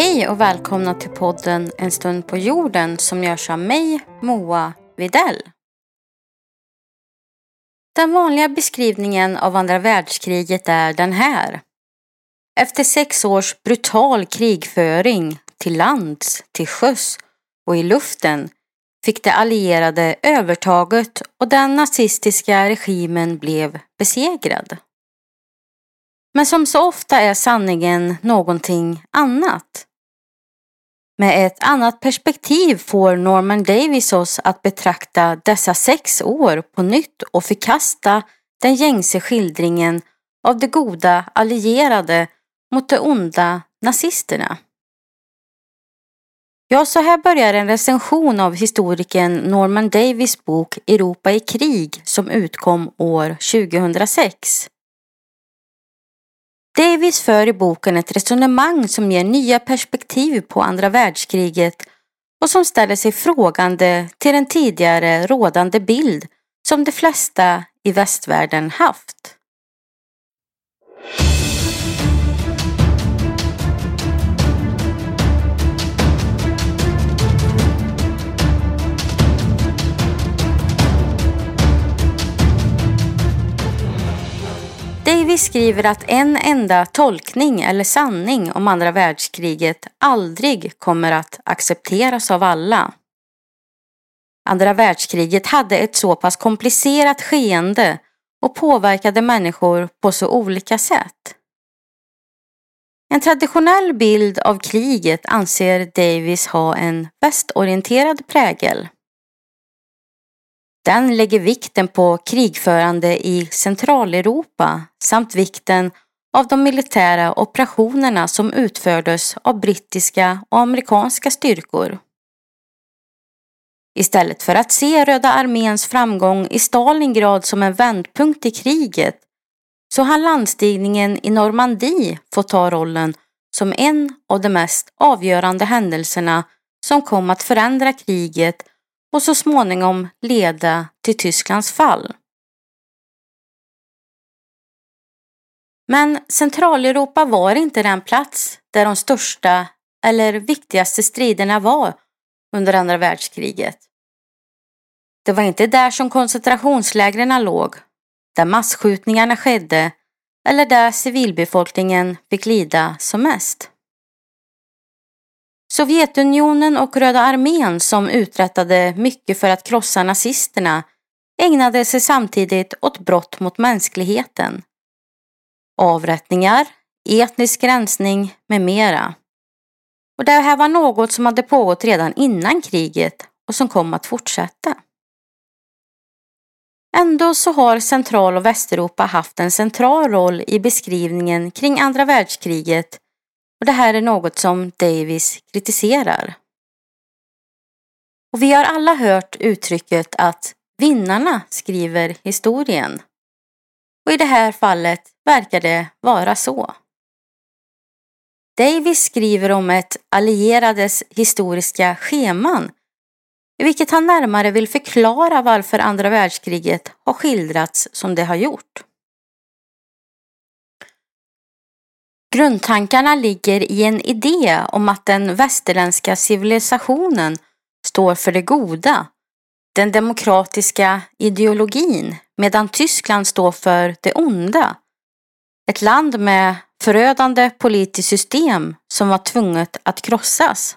Hej och välkomna till podden En stund på jorden som görs av mig, Moa Videll. Den vanliga beskrivningen av andra världskriget är den här. Efter sex års brutal krigföring till lands, till sjöss och i luften fick de allierade övertaget och den nazistiska regimen blev besegrad. Men som så ofta är sanningen någonting annat. Med ett annat perspektiv får Norman Davis oss att betrakta dessa sex år på nytt och förkasta den gängse skildringen av de goda allierade mot de onda nazisterna. Ja, så här börjar en recension av historikern Norman Davis bok Europa i krig som utkom år 2006. Davis för i boken ett resonemang som ger nya perspektiv på andra världskriget och som ställer sig frågande till den tidigare rådande bild som de flesta i västvärlden haft. Davis skriver att en enda tolkning eller sanning om andra världskriget aldrig kommer att accepteras av alla. Andra världskriget hade ett så pass komplicerat skeende och påverkade människor på så olika sätt. En traditionell bild av kriget anser Davis ha en västorienterad prägel. Den lägger vikten på krigförande i Centraleuropa samt vikten av de militära operationerna som utfördes av brittiska och amerikanska styrkor. Istället för att se Röda arméns framgång i Stalingrad som en vändpunkt i kriget så har landstigningen i Normandie fått ta rollen som en av de mest avgörande händelserna som kom att förändra kriget och så småningom leda till Tysklands fall. Men Centraleuropa var inte den plats där de största eller viktigaste striderna var under andra världskriget. Det var inte där som koncentrationslägren låg, där massskjutningarna skedde eller där civilbefolkningen fick lida som mest. Sovjetunionen och Röda armén som uträttade mycket för att krossa nazisterna ägnade sig samtidigt åt brott mot mänskligheten. Avrättningar, etnisk rensning med mera. Och det här var något som hade pågått redan innan kriget och som kom att fortsätta. Ändå så har Central och Västeuropa haft en central roll i beskrivningen kring andra världskriget och det här är något som Davis kritiserar. Och vi har alla hört uttrycket att vinnarna skriver historien. Och i det här fallet verkar det vara så. Davis skriver om ett allierades historiska scheman i vilket han närmare vill förklara varför andra världskriget har skildrats som det har gjort. Grundtankarna ligger i en idé om att den västerländska civilisationen står för det goda, den demokratiska ideologin, medan Tyskland står för det onda. Ett land med förödande politiskt system som var tvunget att krossas.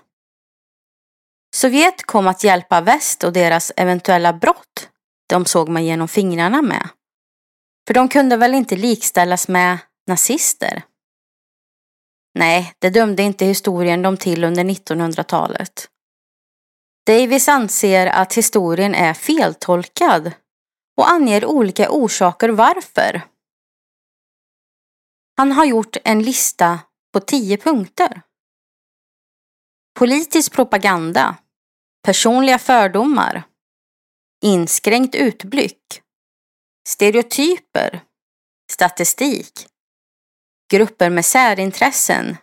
Sovjet kom att hjälpa väst och deras eventuella brott, de såg man genom fingrarna med. För de kunde väl inte likställas med nazister? Nej, det dömde inte historien dem till under 1900-talet. Davis anser att historien är feltolkad och anger olika orsaker varför. Han har gjort en lista på tio punkter. Politisk propaganda, personliga fördomar, inskränkt utblick, stereotyper, statistik, grupper med särintressen,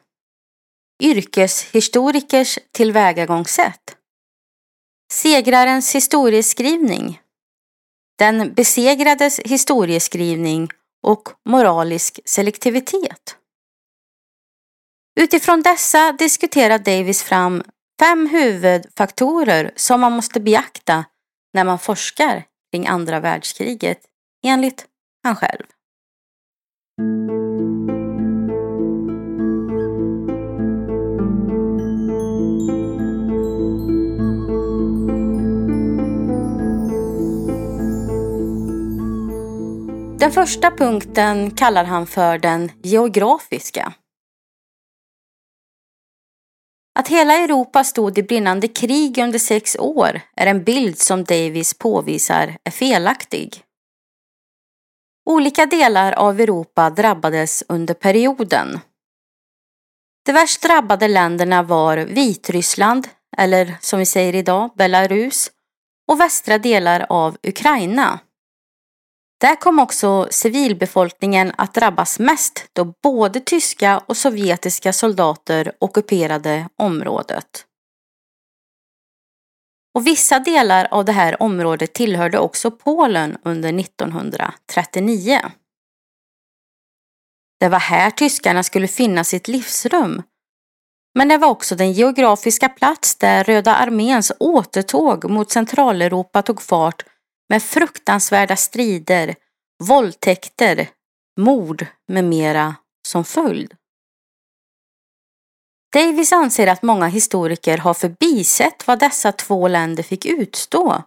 yrkeshistorikers tillvägagångssätt, segrarens historieskrivning, den besegrades historieskrivning och moralisk selektivitet. Utifrån dessa diskuterar Davis fram fem huvudfaktorer som man måste beakta när man forskar kring andra världskriget, enligt han själv. Den första punkten kallar han för den geografiska. Att hela Europa stod i brinnande krig under sex år är en bild som Davis påvisar är felaktig. Olika delar av Europa drabbades under perioden. De värst drabbade länderna var Vitryssland, eller som vi säger idag Belarus, och västra delar av Ukraina. Där kom också civilbefolkningen att drabbas mest då både tyska och sovjetiska soldater ockuperade området. Och vissa delar av det här området tillhörde också Polen under 1939. Det var här tyskarna skulle finna sitt livsrum. Men det var också den geografiska plats där Röda arméns återtåg mot Centraleuropa tog fart med fruktansvärda strider, våldtäkter, mord med mera som följd. Davis anser att många historiker har förbisett vad dessa två länder fick utstå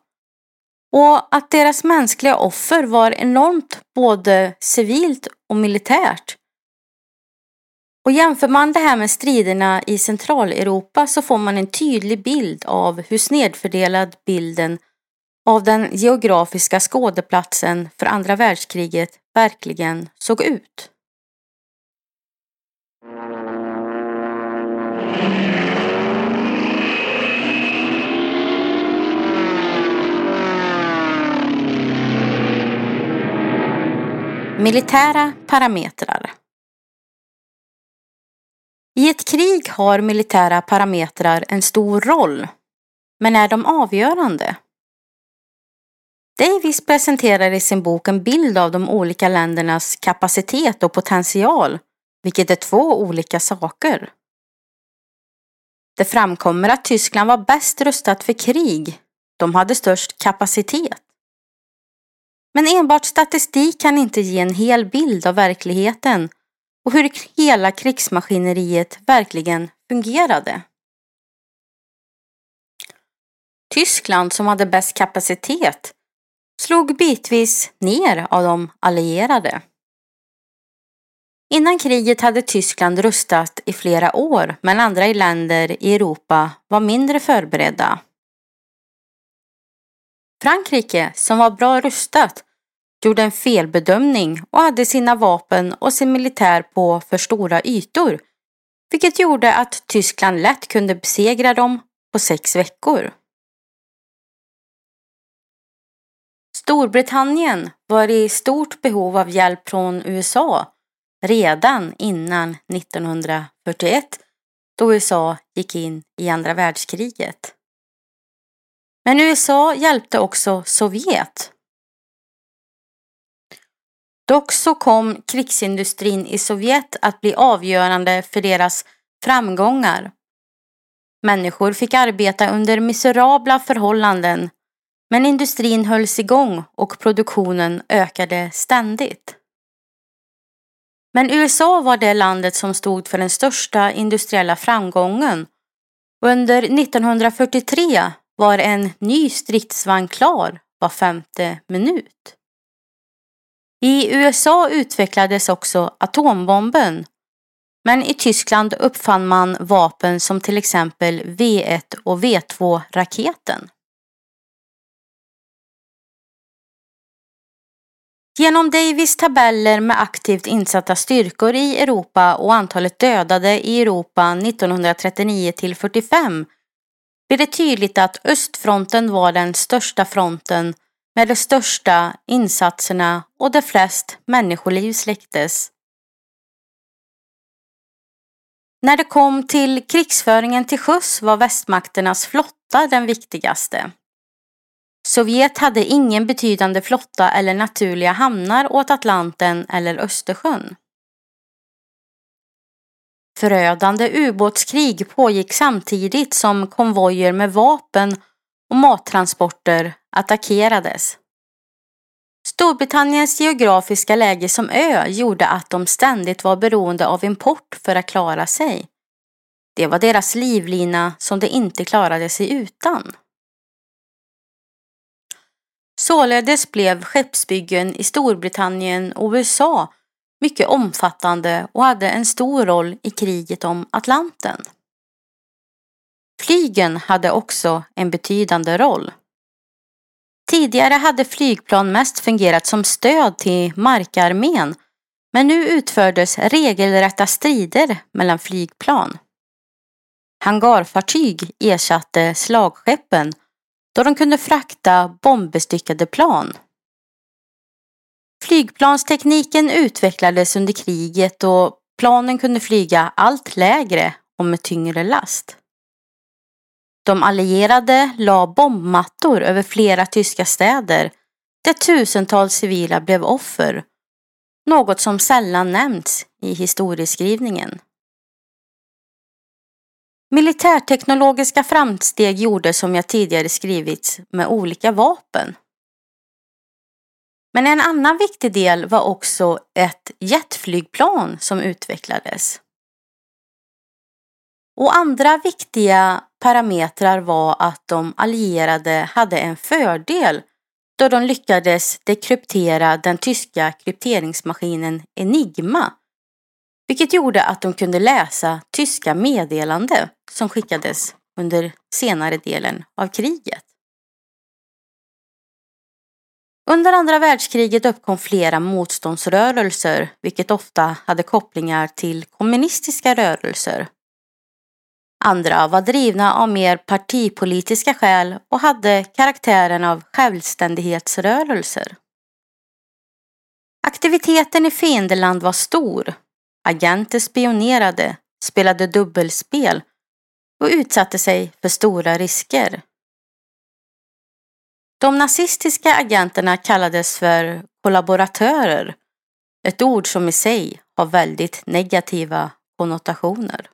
och att deras mänskliga offer var enormt både civilt och militärt. Och jämför man det här med striderna i Centraleuropa så får man en tydlig bild av hur snedfördelad bilden av den geografiska skådeplatsen för andra världskriget verkligen såg ut. Militära parametrar I ett krig har militära parametrar en stor roll. Men är de avgörande? Davis presenterar i sin bok en bild av de olika ländernas kapacitet och potential, vilket är två olika saker. Det framkommer att Tyskland var bäst rustat för krig. De hade störst kapacitet. Men enbart statistik kan inte ge en hel bild av verkligheten och hur hela krigsmaskineriet verkligen fungerade. Tyskland som hade bäst kapacitet slog bitvis ner av de allierade. Innan kriget hade Tyskland rustat i flera år men andra länder i Europa var mindre förberedda. Frankrike, som var bra rustat, gjorde en felbedömning och hade sina vapen och sin militär på för stora ytor, vilket gjorde att Tyskland lätt kunde besegra dem på sex veckor. Storbritannien var i stort behov av hjälp från USA redan innan 1941 då USA gick in i andra världskriget. Men USA hjälpte också Sovjet. Dock så kom krigsindustrin i Sovjet att bli avgörande för deras framgångar. Människor fick arbeta under miserabla förhållanden men industrin hölls igång och produktionen ökade ständigt. Men USA var det landet som stod för den största industriella framgången. Under 1943 var en ny stridsvagn klar var femte minut. I USA utvecklades också atombomben. Men i Tyskland uppfann man vapen som till exempel V1 och V2-raketen. Genom Davis tabeller med aktivt insatta styrkor i Europa och antalet dödade i Europa 1939 till 45 blir det tydligt att östfronten var den största fronten med de största insatserna och där flest människoliv släcktes. När det kom till krigsföringen till sjöss var västmakternas flotta den viktigaste. Sovjet hade ingen betydande flotta eller naturliga hamnar åt Atlanten eller Östersjön. förödande ubåtskrig pågick samtidigt som konvojer med vapen och mattransporter attackerades. Storbritanniens geografiska läge som ö gjorde att de ständigt var beroende av import för att klara sig. Det var deras livlina som de inte klarade sig utan. Således blev skeppsbyggen i Storbritannien och USA mycket omfattande och hade en stor roll i kriget om Atlanten. Flygen hade också en betydande roll. Tidigare hade flygplan mest fungerat som stöd till markarmén men nu utfördes regelrätta strider mellan flygplan. Hangarfartyg ersatte slagskeppen då de kunde frakta bombbestyckade plan. Flygplanstekniken utvecklades under kriget och planen kunde flyga allt lägre och med tyngre last. De allierade la bombmattor över flera tyska städer där tusentals civila blev offer, något som sällan nämnts i historieskrivningen. Militärteknologiska framsteg gjordes som jag tidigare skrivit med olika vapen. Men en annan viktig del var också ett jetflygplan som utvecklades. Och andra viktiga parametrar var att de allierade hade en fördel då de lyckades dekryptera den tyska krypteringsmaskinen Enigma vilket gjorde att de kunde läsa tyska meddelande som skickades under senare delen av kriget. Under andra världskriget uppkom flera motståndsrörelser vilket ofta hade kopplingar till kommunistiska rörelser. Andra var drivna av mer partipolitiska skäl och hade karaktären av självständighetsrörelser. Aktiviteten i fiendeland var stor. Agenter spionerade, spelade dubbelspel och utsatte sig för stora risker. De nazistiska agenterna kallades för kollaboratörer, ett ord som i sig har väldigt negativa konnotationer.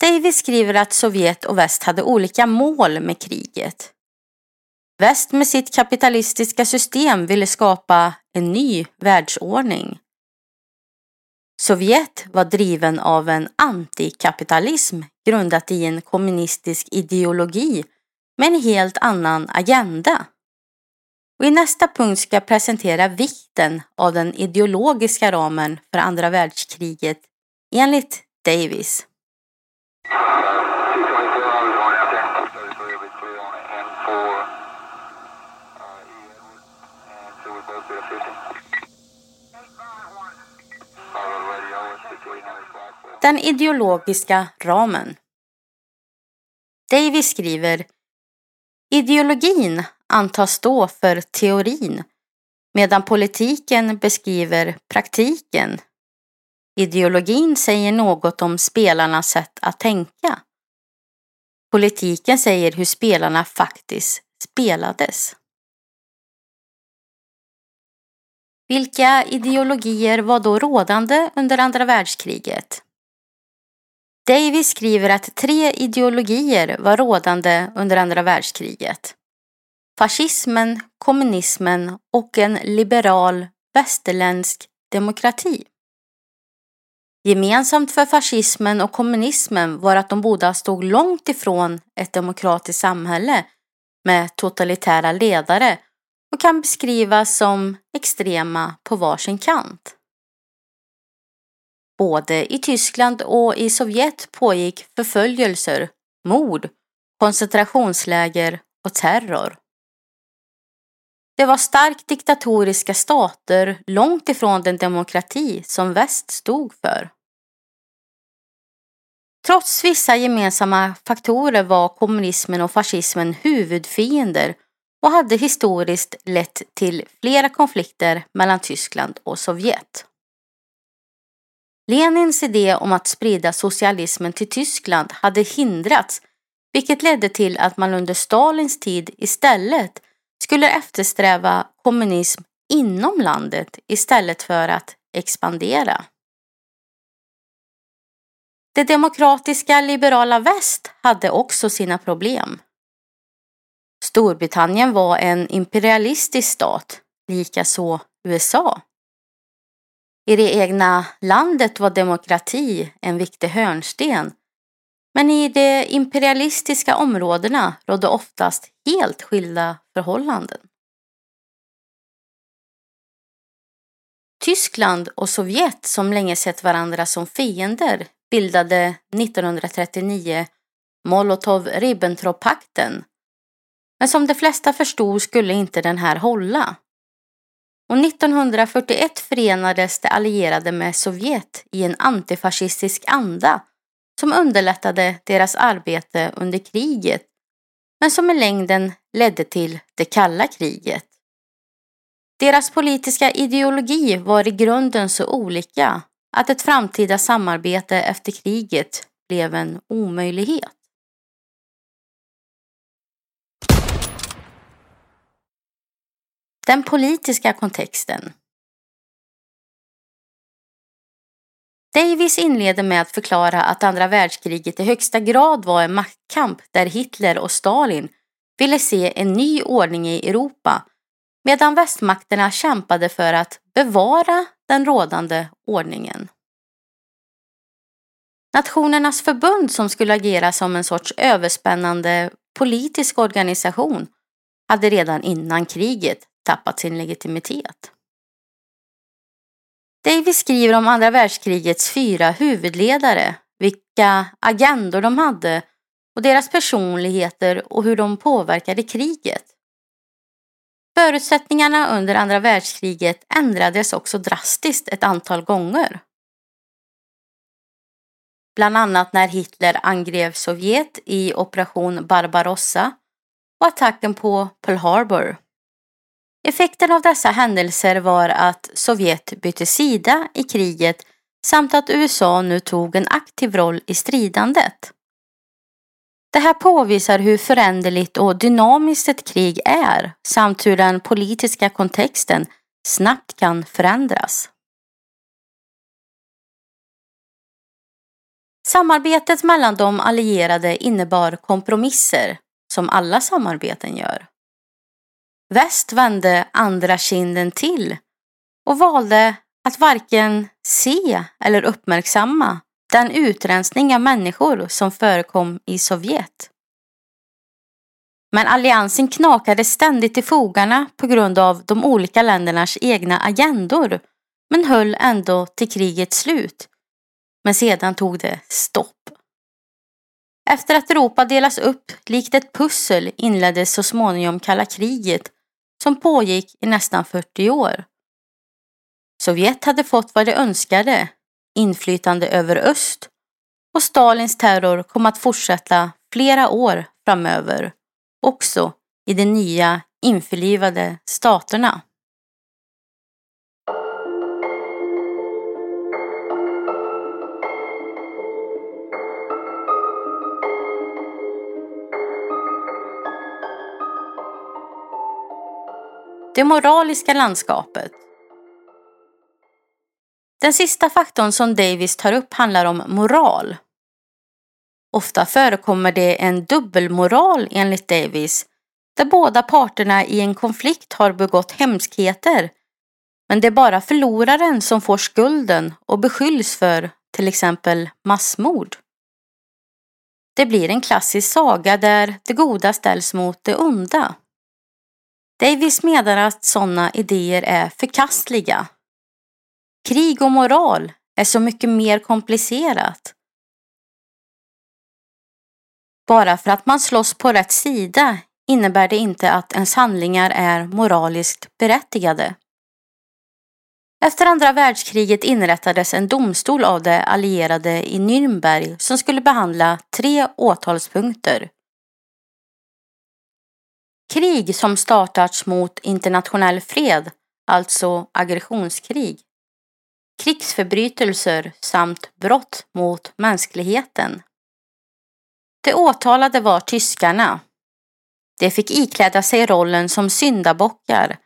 Davis skriver att Sovjet och väst hade olika mål med kriget. Väst med sitt kapitalistiska system ville skapa en ny världsordning. Sovjet var driven av en antikapitalism grundat i en kommunistisk ideologi med en helt annan agenda. Och I nästa punkt ska jag presentera vikten av den ideologiska ramen för andra världskriget enligt Davis. Den ideologiska ramen. Davis skriver Ideologin antas stå för teorin medan politiken beskriver praktiken. Ideologin säger något om spelarnas sätt att tänka. Politiken säger hur spelarna faktiskt spelades. Vilka ideologier var då rådande under andra världskriget? Davis skriver att tre ideologier var rådande under andra världskriget. Fascismen, kommunismen och en liberal västerländsk demokrati. Gemensamt för fascismen och kommunismen var att de båda stod långt ifrån ett demokratiskt samhälle med totalitära ledare och kan beskrivas som extrema på varsin kant. Både i Tyskland och i Sovjet pågick förföljelser, mord, koncentrationsläger och terror. Det var starkt diktatoriska stater långt ifrån den demokrati som väst stod för. Trots vissa gemensamma faktorer var kommunismen och fascismen huvudfiender och hade historiskt lett till flera konflikter mellan Tyskland och Sovjet. Lenins idé om att sprida socialismen till Tyskland hade hindrats vilket ledde till att man under Stalins tid istället skulle eftersträva kommunism inom landet istället för att expandera. Det demokratiska liberala väst hade också sina problem. Storbritannien var en imperialistisk stat, likaså USA. I det egna landet var demokrati en viktig hörnsten, men i de imperialistiska områdena rådde oftast helt skilda förhållanden. Tyskland och Sovjet som länge sett varandra som fiender bildade 1939 Molotov-Ribbentrop-pakten. Men som de flesta förstod skulle inte den här hålla. Och 1941 förenades de allierade med Sovjet i en antifascistisk anda som underlättade deras arbete under kriget men som i längden ledde till det kalla kriget. Deras politiska ideologi var i grunden så olika att ett framtida samarbete efter kriget blev en omöjlighet. Den politiska kontexten Davis inleder med att förklara att andra världskriget i högsta grad var en maktkamp där Hitler och Stalin ville se en ny ordning i Europa medan västmakterna kämpade för att bevara den rådande ordningen. Nationernas förbund som skulle agera som en sorts överspännande politisk organisation hade redan innan kriget tappat sin legitimitet. Davis skriver om andra världskrigets fyra huvudledare, vilka agendor de hade och deras personligheter och hur de påverkade kriget. Förutsättningarna under andra världskriget ändrades också drastiskt ett antal gånger. Bland annat när Hitler angrep Sovjet i operation Barbarossa och attacken på Pearl Harbor. Effekten av dessa händelser var att Sovjet bytte sida i kriget samt att USA nu tog en aktiv roll i stridandet. Det här påvisar hur föränderligt och dynamiskt ett krig är samt hur den politiska kontexten snabbt kan förändras. Samarbetet mellan de allierade innebar kompromisser, som alla samarbeten gör. Väst vände andra kinden till och valde att varken se eller uppmärksamma den utrensning av människor som förekom i Sovjet. Men alliansen knakade ständigt i fogarna på grund av de olika ländernas egna agendor men höll ändå till krigets slut. Men sedan tog det stopp. Efter att Europa delas upp likt ett pussel inleddes så småningom kalla kriget som pågick i nästan 40 år. Sovjet hade fått vad de önskade, inflytande över öst och Stalins terror kom att fortsätta flera år framöver, också i de nya införlivade staterna. Det moraliska landskapet. Den sista faktorn som Davis tar upp handlar om moral. Ofta förekommer det en dubbelmoral enligt Davis där båda parterna i en konflikt har begått hemskheter men det är bara förloraren som får skulden och beskylls för till exempel massmord. Det blir en klassisk saga där det goda ställs mot det onda. Davis menar att sådana idéer är förkastliga. Krig och moral är så mycket mer komplicerat. Bara för att man slåss på rätt sida innebär det inte att ens handlingar är moraliskt berättigade. Efter andra världskriget inrättades en domstol av de allierade i Nürnberg som skulle behandla tre åtalspunkter. Krig som startats mot internationell fred, alltså aggressionskrig. Krigsförbrytelser samt brott mot mänskligheten. De åtalade var tyskarna. De fick ikläda sig rollen som syndabockar,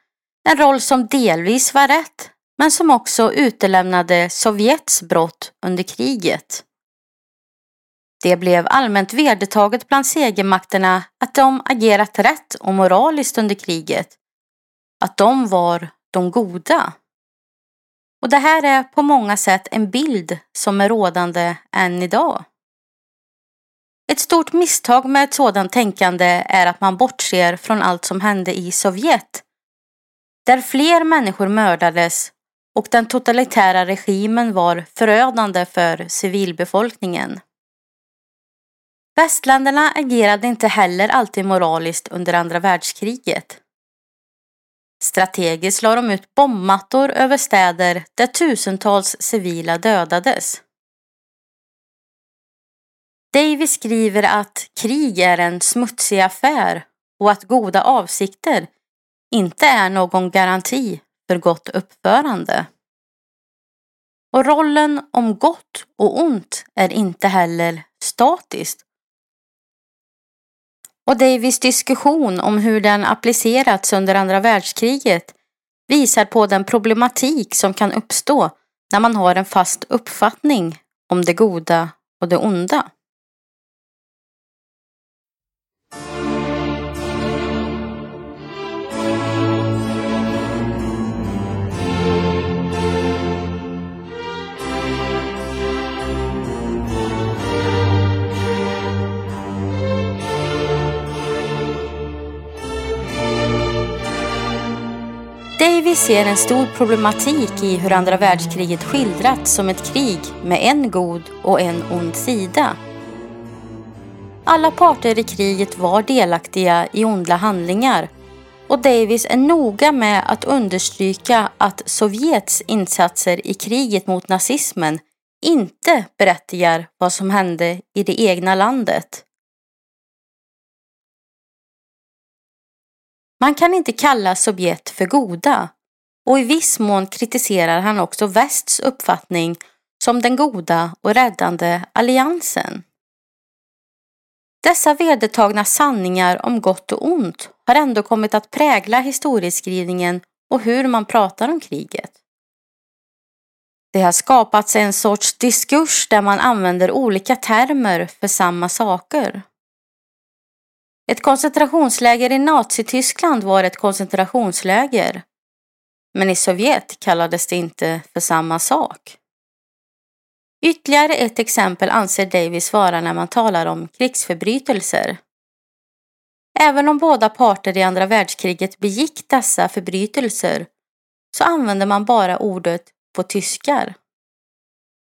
en roll som delvis var rätt men som också utelämnade Sovjets brott under kriget. Det blev allmänt vedertaget bland segermakterna att de agerat rätt och moraliskt under kriget. Att de var de goda. Och det här är på många sätt en bild som är rådande än idag. Ett stort misstag med ett sådant tänkande är att man bortser från allt som hände i Sovjet. Där fler människor mördades och den totalitära regimen var förödande för civilbefolkningen. Västländerna agerade inte heller alltid moraliskt under andra världskriget. Strategiskt la de ut bombmattor över städer där tusentals civila dödades. Davis skriver att krig är en smutsig affär och att goda avsikter inte är någon garanti för gott uppförande. Och rollen om gott och ont är inte heller statiskt. Och Davis diskussion om hur den applicerats under andra världskriget visar på den problematik som kan uppstå när man har en fast uppfattning om det goda och det onda. Davis ser en stor problematik i hur andra världskriget skildrats som ett krig med en god och en ond sida. Alla parter i kriget var delaktiga i onda handlingar och Davis är noga med att understryka att Sovjets insatser i kriget mot nazismen inte berättigar vad som hände i det egna landet. Man kan inte kalla Sovjet för goda och i viss mån kritiserar han också västs uppfattning som den goda och räddande alliansen. Dessa vedertagna sanningar om gott och ont har ändå kommit att prägla historieskrivningen och hur man pratar om kriget. Det har skapats en sorts diskurs där man använder olika termer för samma saker. Ett koncentrationsläger i Nazityskland var ett koncentrationsläger. Men i Sovjet kallades det inte för samma sak. Ytterligare ett exempel anser Davis vara när man talar om krigsförbrytelser. Även om båda parter i andra världskriget begick dessa förbrytelser så använder man bara ordet på tyskar.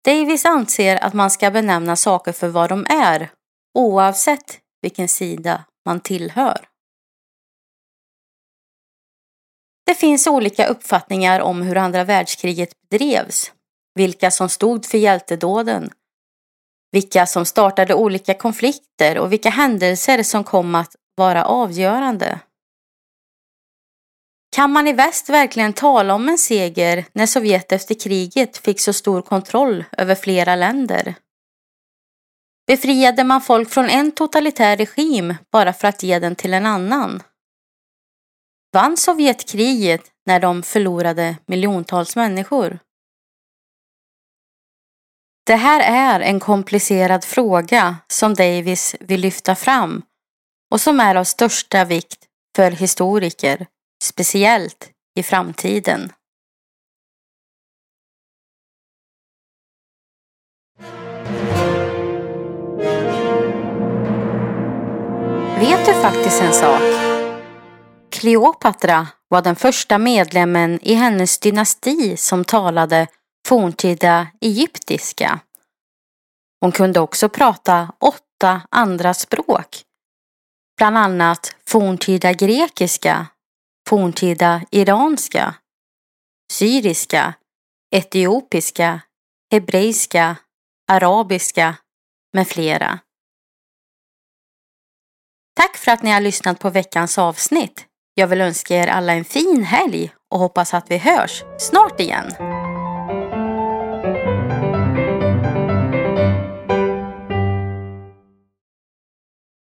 Davis anser att man ska benämna saker för vad de är oavsett vilken sida man tillhör. Det finns olika uppfattningar om hur andra världskriget bedrevs, vilka som stod för hjältedåden, vilka som startade olika konflikter och vilka händelser som kom att vara avgörande. Kan man i väst verkligen tala om en seger när Sovjet efter kriget fick så stor kontroll över flera länder? Befriade man folk från en totalitär regim bara för att ge den till en annan? Vann Sovjet kriget när de förlorade miljontals människor? Det här är en komplicerad fråga som Davis vill lyfta fram och som är av största vikt för historiker, speciellt i framtiden. Vet du faktiskt en sak? Kleopatra var den första medlemmen i hennes dynasti som talade forntida egyptiska. Hon kunde också prata åtta andra språk. Bland annat forntida grekiska, forntida iranska, syriska, etiopiska, hebreiska, arabiska med flera. Tack för att ni har lyssnat på veckans avsnitt. Jag vill önska er alla en fin helg och hoppas att vi hörs snart igen.